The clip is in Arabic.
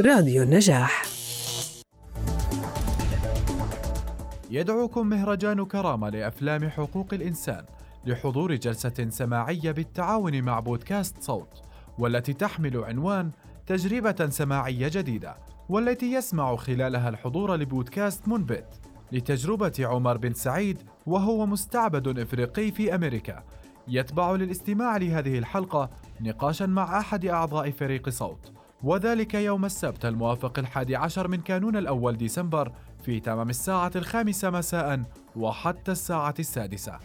راديو النجاح. يدعوكم مهرجان كرامة لأفلام حقوق الإنسان لحضور جلسة سماعية بالتعاون مع بودكاست صوت والتي تحمل عنوان تجربة سماعية جديدة والتي يسمع خلالها الحضور لبودكاست منبت. لتجربة عمر بن سعيد وهو مستعبد إفريقي في أمريكا يتبع للاستماع لهذه الحلقة نقاشا مع أحد أعضاء فريق صوت. وذلك يوم السبت الموافق الحادي عشر من كانون الأول ديسمبر في تمام الساعة الخامسة مساء وحتى الساعة السادسة.